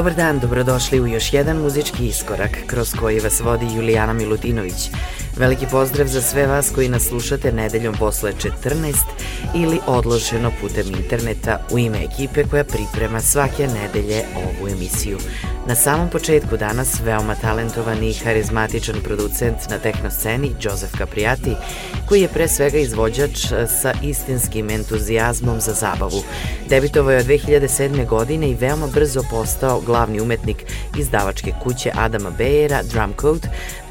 Dobar dan, dobrodošli u još jedan muzički iskorak kroz koji vas vodi Julijana Milutinović. Veliki pozdrav za sve vas koji nas slušate nedeljom posle 14 ili odloženo putem interneta u ime ekipe koja priprema svake nedelje ovu emisiju. Na samom početku danas veoma talentovan i harizmatičan producent na tehnosceni Joseph Capriati, koji je pre svega izvođač sa istinskim entuzijazmom za zabavu. Debitovao je od 2007. godine i veoma brzo postao glavni umetnik izdavačke kuće Adama Bejera, Drumcode,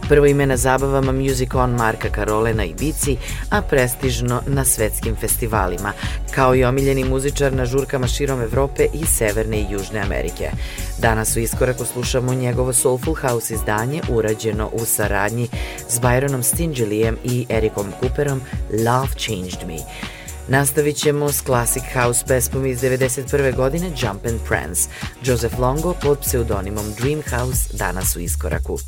Prvo ime na zabavama Music On Marka Karole na Ibici, a prestižno na svetskim festivalima, kao i omiljeni muzičar na žurkama širom Evrope i Severne i Južne Amerike. Danas u iskoraku slušamo njegovo Soulful House izdanje urađeno u saradnji s Byronom Stingelijem i Erikom Cooperom Love Changed Me. Nastavit ćemo s Classic House pesmom iz 91. godine Jump and Prance. Joseph Longo pod pseudonimom Dream House danas u iskoraku.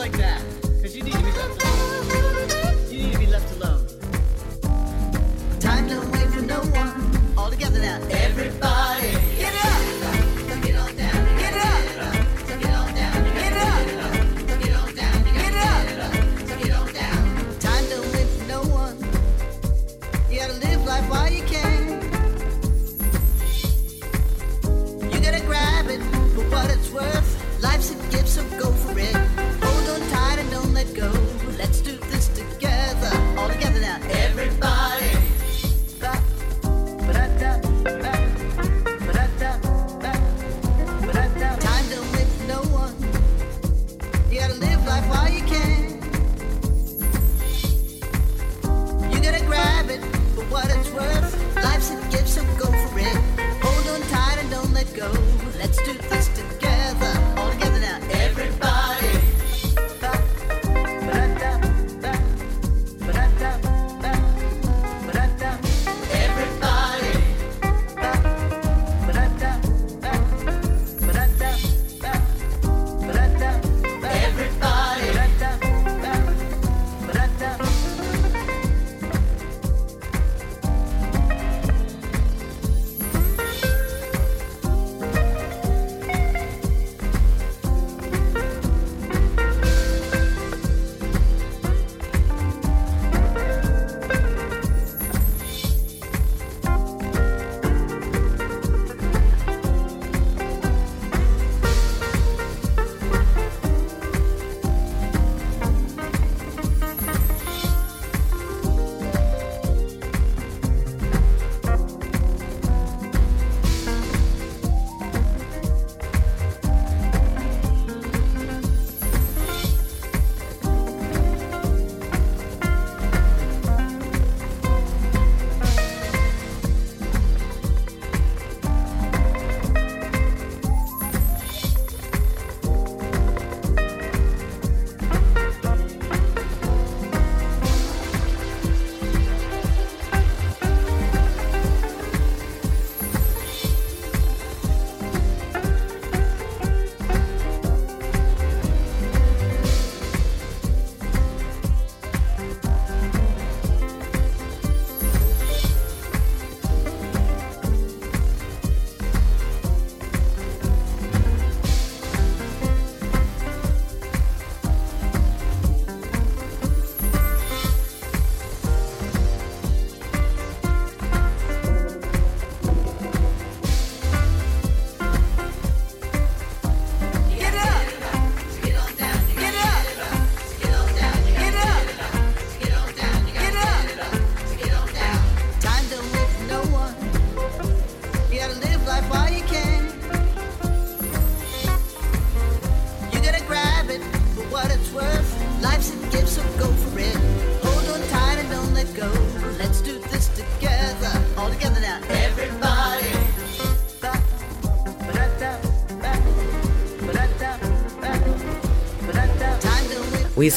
like that. Because you need to be left alone. You need to be left alone. Time to wait for no one. All together now, everybody.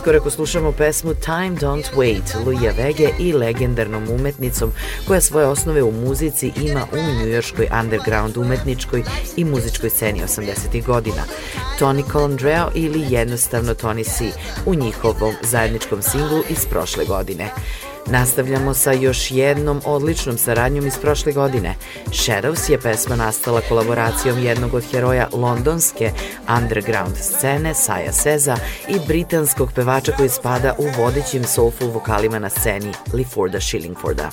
U iskoraku slušamo pesmu Time Don't Wait Luija Vege i legendarnom umetnicom koja svoje osnove u muzici ima u njujorskoj underground umetničkoj i muzičkoj sceni 80. godina. Tony Colandreo ili jednostavno Tony C u njihovom zajedničkom singlu iz prošle godine. Nastavljamo sa još jednom odličnom saradnjom iz prošle godine. Shadows je pesma nastala kolaboracijom jednog od heroja londonske underground scene Saja Seza i britanskog pevača koji spada u vodećim soulful vokalima na sceni Liforda Shillingforda.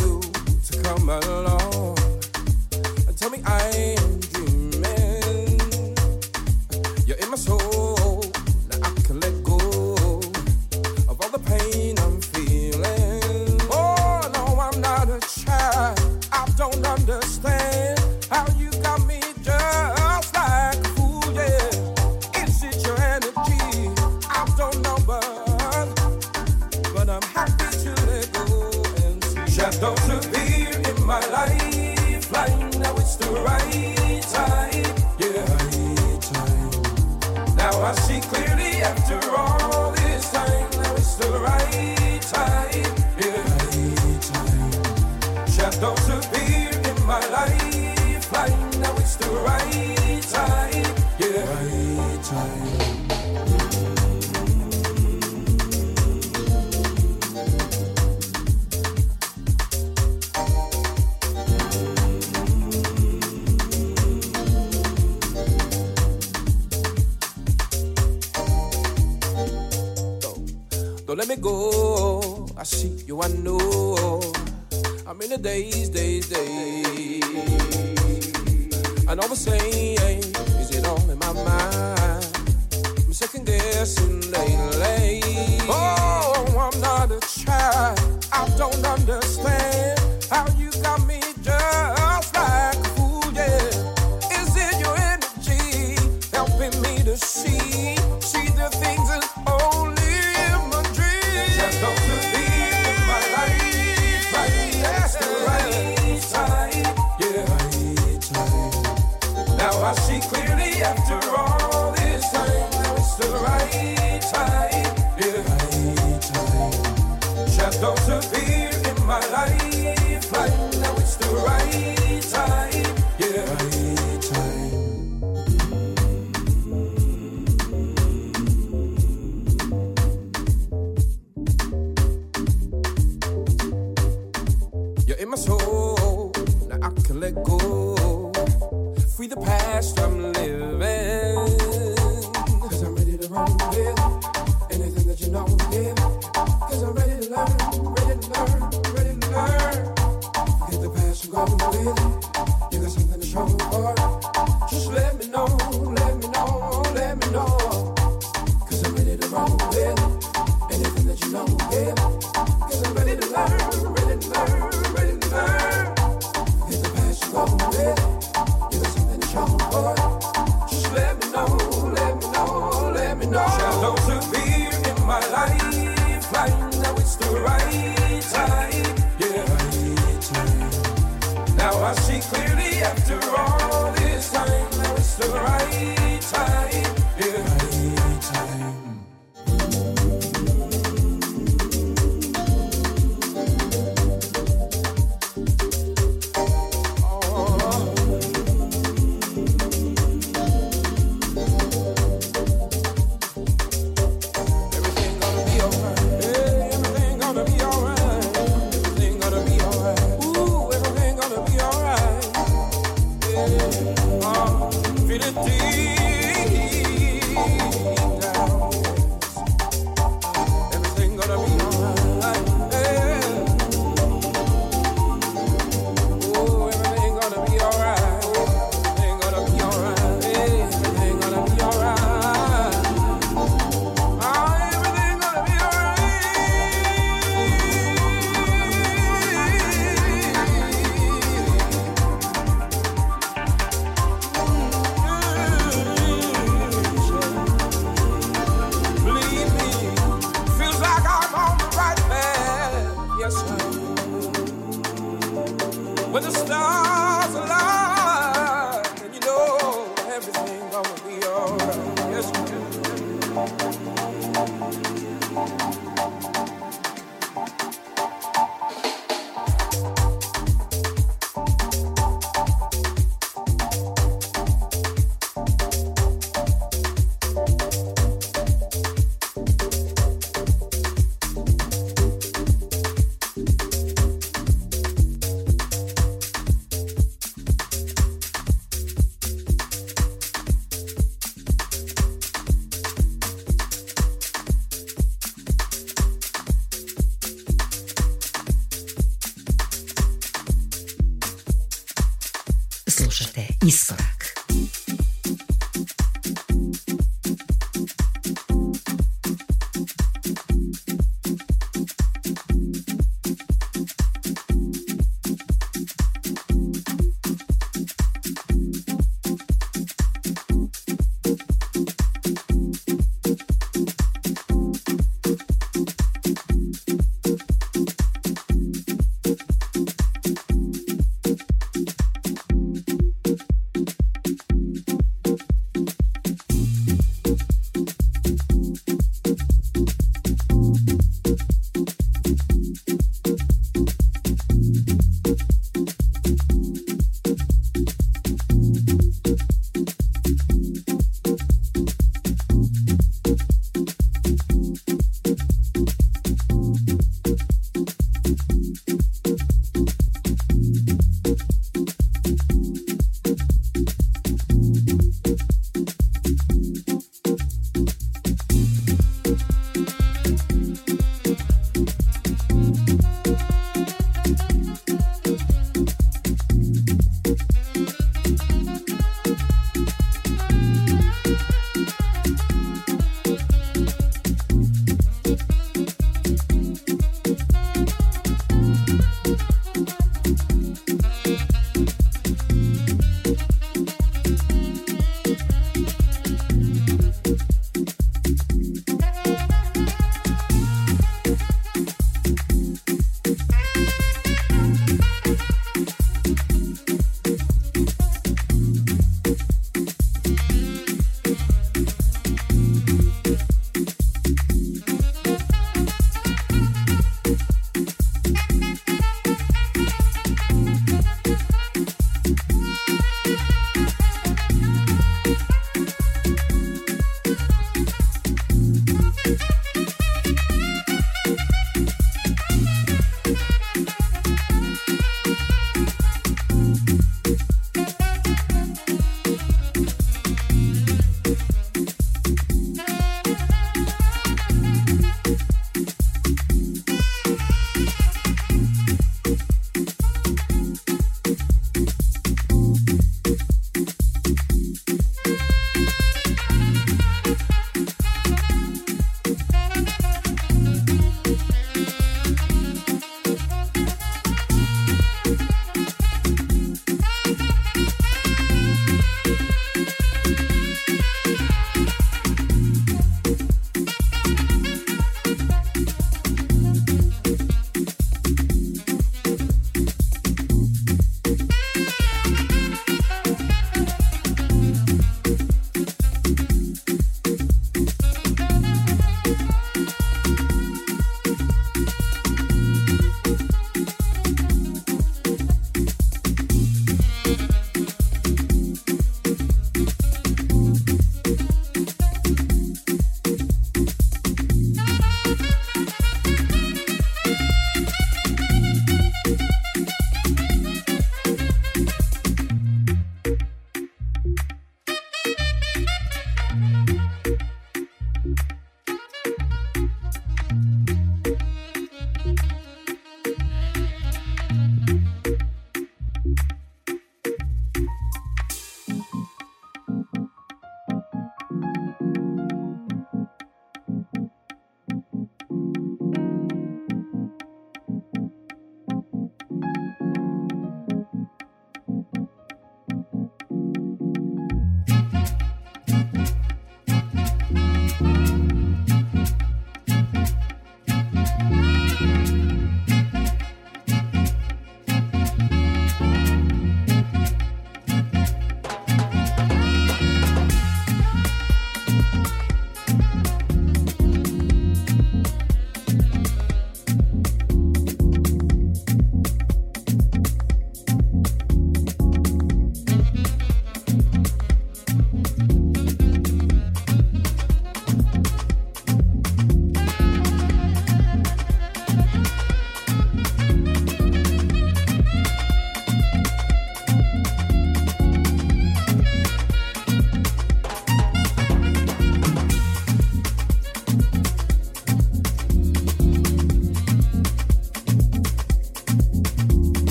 you to come along.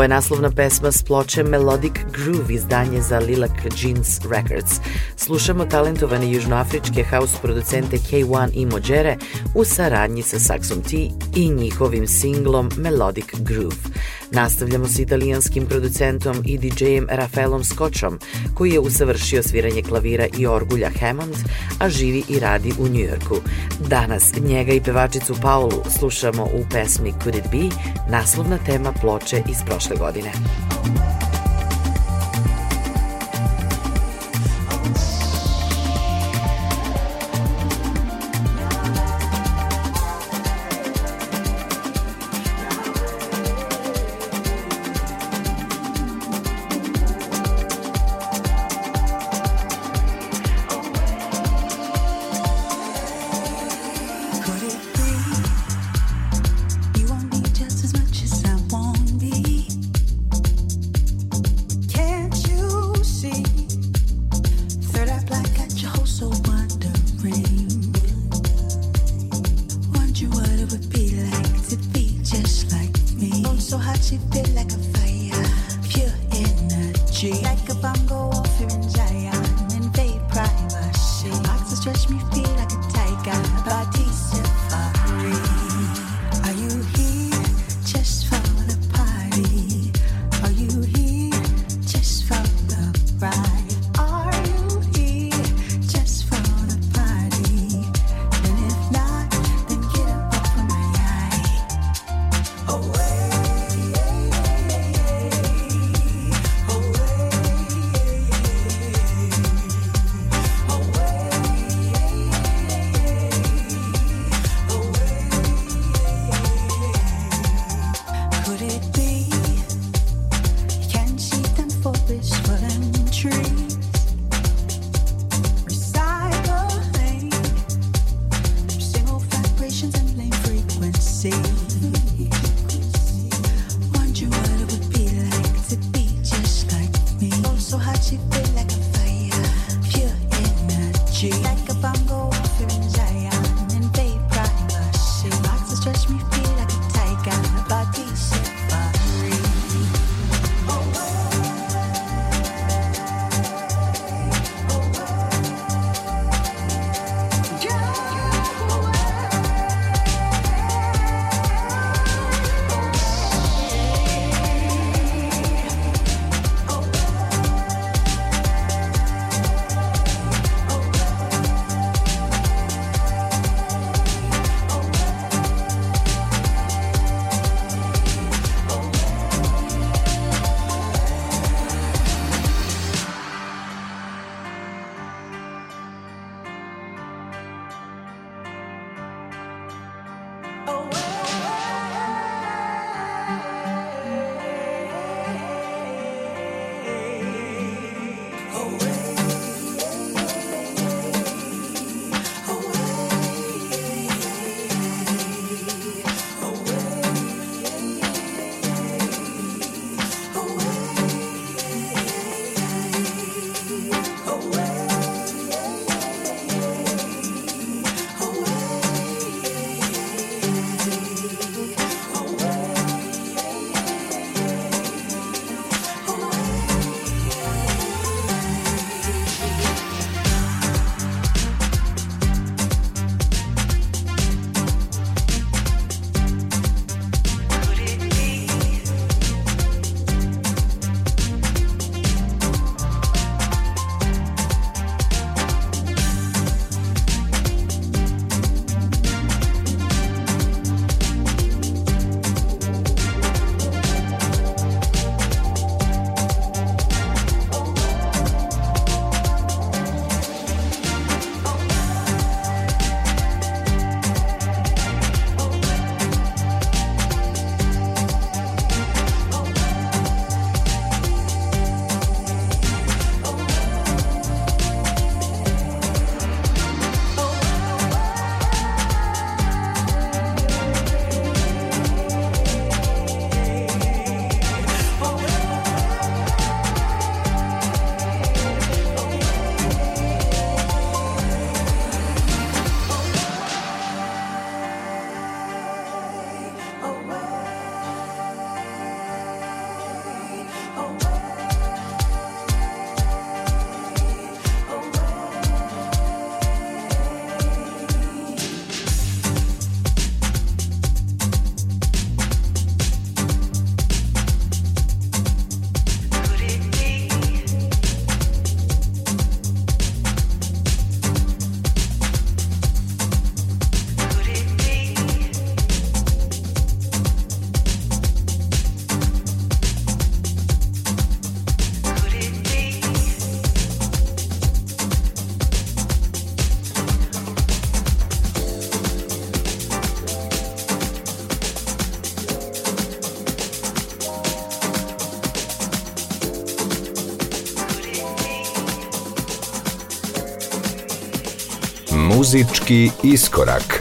Ovo je naslovna pesma s ploče Melodic Groove izdanje za Lilac Jeans Records. Slušamo talentovane južnoafričke house producente K1 i Mojere u saradnji sa Saxon T i njihovim singlom Melodic Groove. Nastavljamo s italijanskim producentom i DJ-em Rafaelom Scotchom, koji je usavršio sviranje klavira i orgulja Hammond, a živi i radi u Njujorku. Danas njega i pevačicu Paulu slušamo u pesmi Could It Be, naslovna tema ploče iz prošle godine. Muzički iskorak.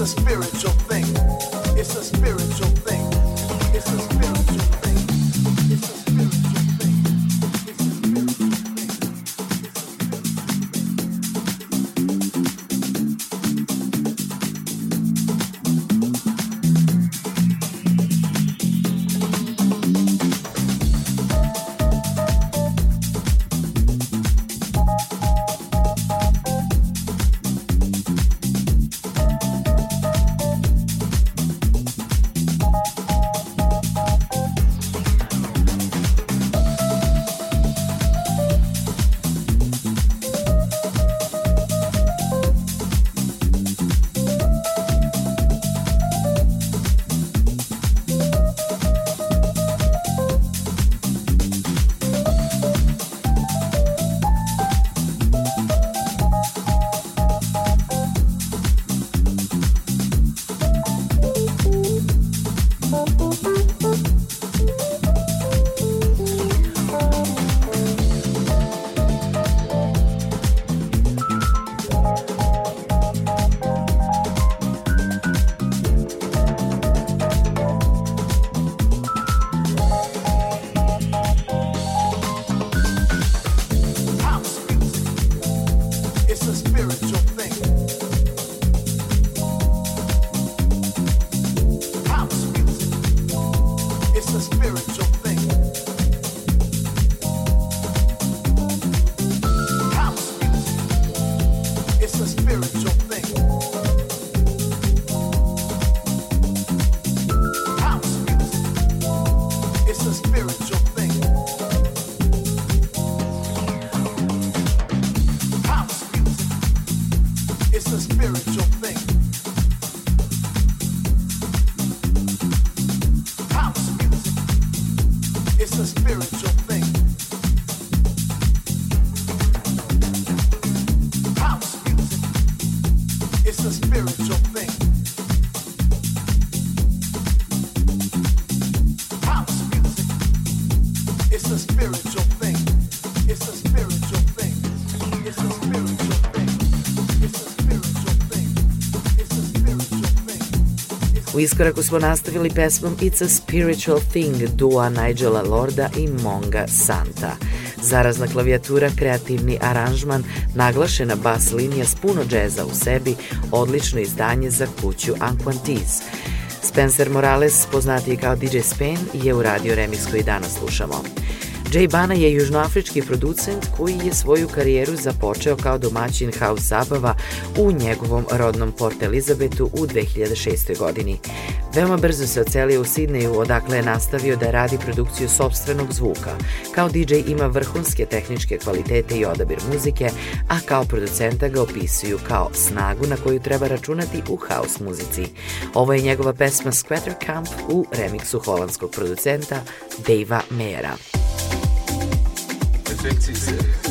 It's a spiritual thing. It's a spiritual thing. It's a spiritual thing. a spiritual thing. U iskoraku smo nastavili pesmom It's a Spiritual Thing dua Nigela Lorda i Monga Santa. Zarazna klavijatura, kreativni aranžman, naglašena bas linija s puno džeza u sebi, odlično izdanje za kuću Anquantiz. Spencer Morales, poznatiji kao DJ Spain, je uradio remix koji danas slušamo. Jay Bana je južnoafrički producent koji je svoju karijeru započeo kao domaćin house zabava u njegovom rodnom Port Elizabetu u 2006. godini. Veoma brzo se ocelio u Sidneju, odakle je nastavio da radi produkciju sobstvenog zvuka. Kao DJ ima vrhunske tehničke kvalitete i odabir muzike, a kao producenta ga opisuju kao snagu na koju treba računati u house muzici. Ovo je njegova pesma Squatter Camp u remiksu holandskog producenta Davea Meyera. effective.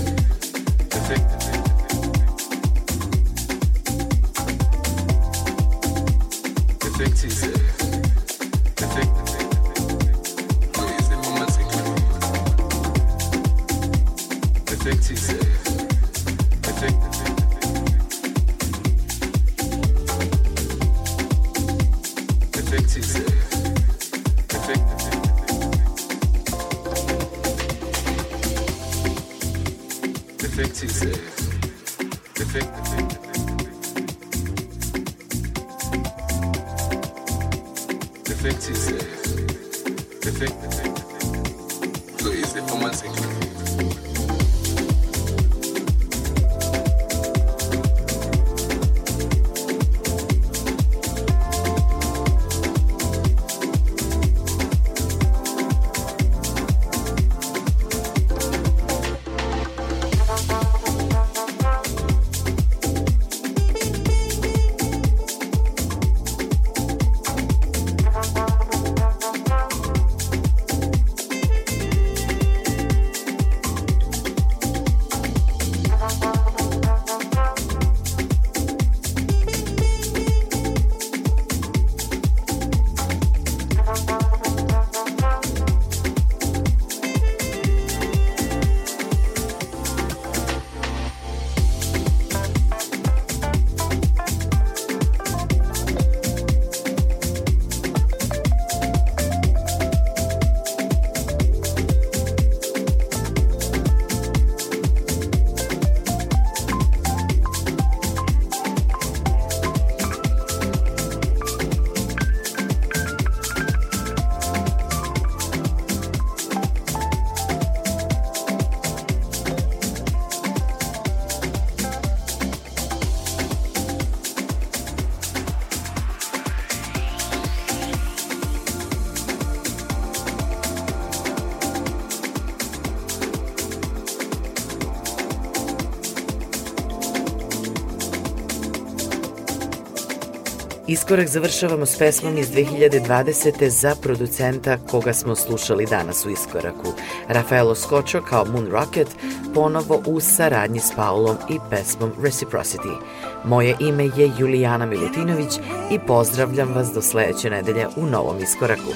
Iskorak završavamo s pesmom iz 2020. za producenta koga smo slušali danas u Iskoraku. Rafaelo Scoccio kao Moon Rocket, ponovo u saradnji s Paulom i pesmom Reciprocity. Moje ime je Julijana Milutinović i pozdravljam vas do sledeće nedelje u novom Iskoraku.